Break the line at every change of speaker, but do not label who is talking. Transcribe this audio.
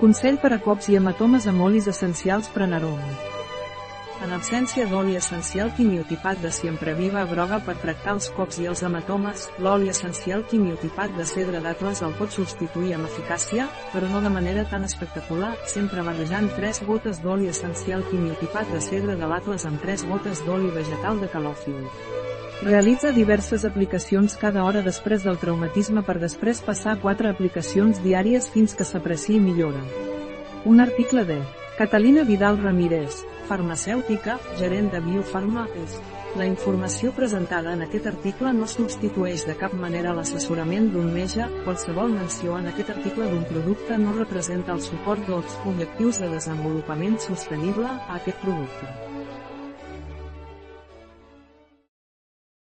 Consell per a cops i hematomes amb olis essencials Prenarom. En absència d'oli essencial quimiotipat de viva groga per tractar els cops i els hematomes, l'oli essencial quimiotipat de cedre d'atles el pot substituir amb eficàcia, però no de manera tan espectacular, sempre barrejant 3 gotes d'oli essencial quimiotipat de cedre de l'atles amb 3 gotes d'oli vegetal de calòfil. Realitza diverses aplicacions cada hora després del traumatisme per després passar 4 aplicacions diàries fins que s'apreciï millora. Un article de Catalina Vidal Ramírez, farmacèutica, gerent de Biofarma és. La informació presentada en aquest article no substitueix de cap manera l'assessorament d'un metge, qualsevol menció en aquest article d'un producte no representa el suport dels objectius de desenvolupament sostenible a aquest producte.